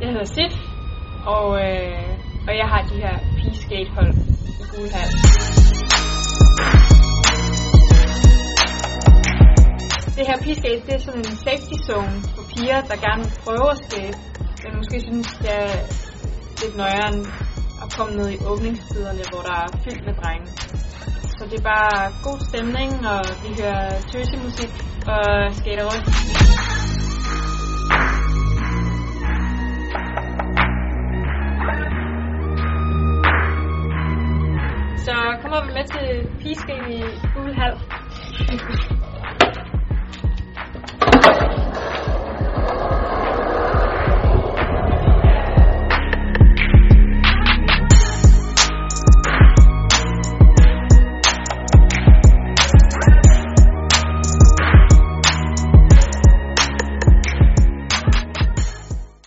Jeg hedder Sid, og, øh, og jeg har de her pigeskate-hold i Gulhal. Det her pigeskate, det er sådan en safety zone for piger, der gerne vil prøve at skate, men måske synes, det er lidt nøjere at komme ned i åbningstiderne, hvor der er fyldt med drenge. Så det er bare god stemning, og vi hører tøsemusik og skater rundt. Så kom op med til pigeskate i Gulhal.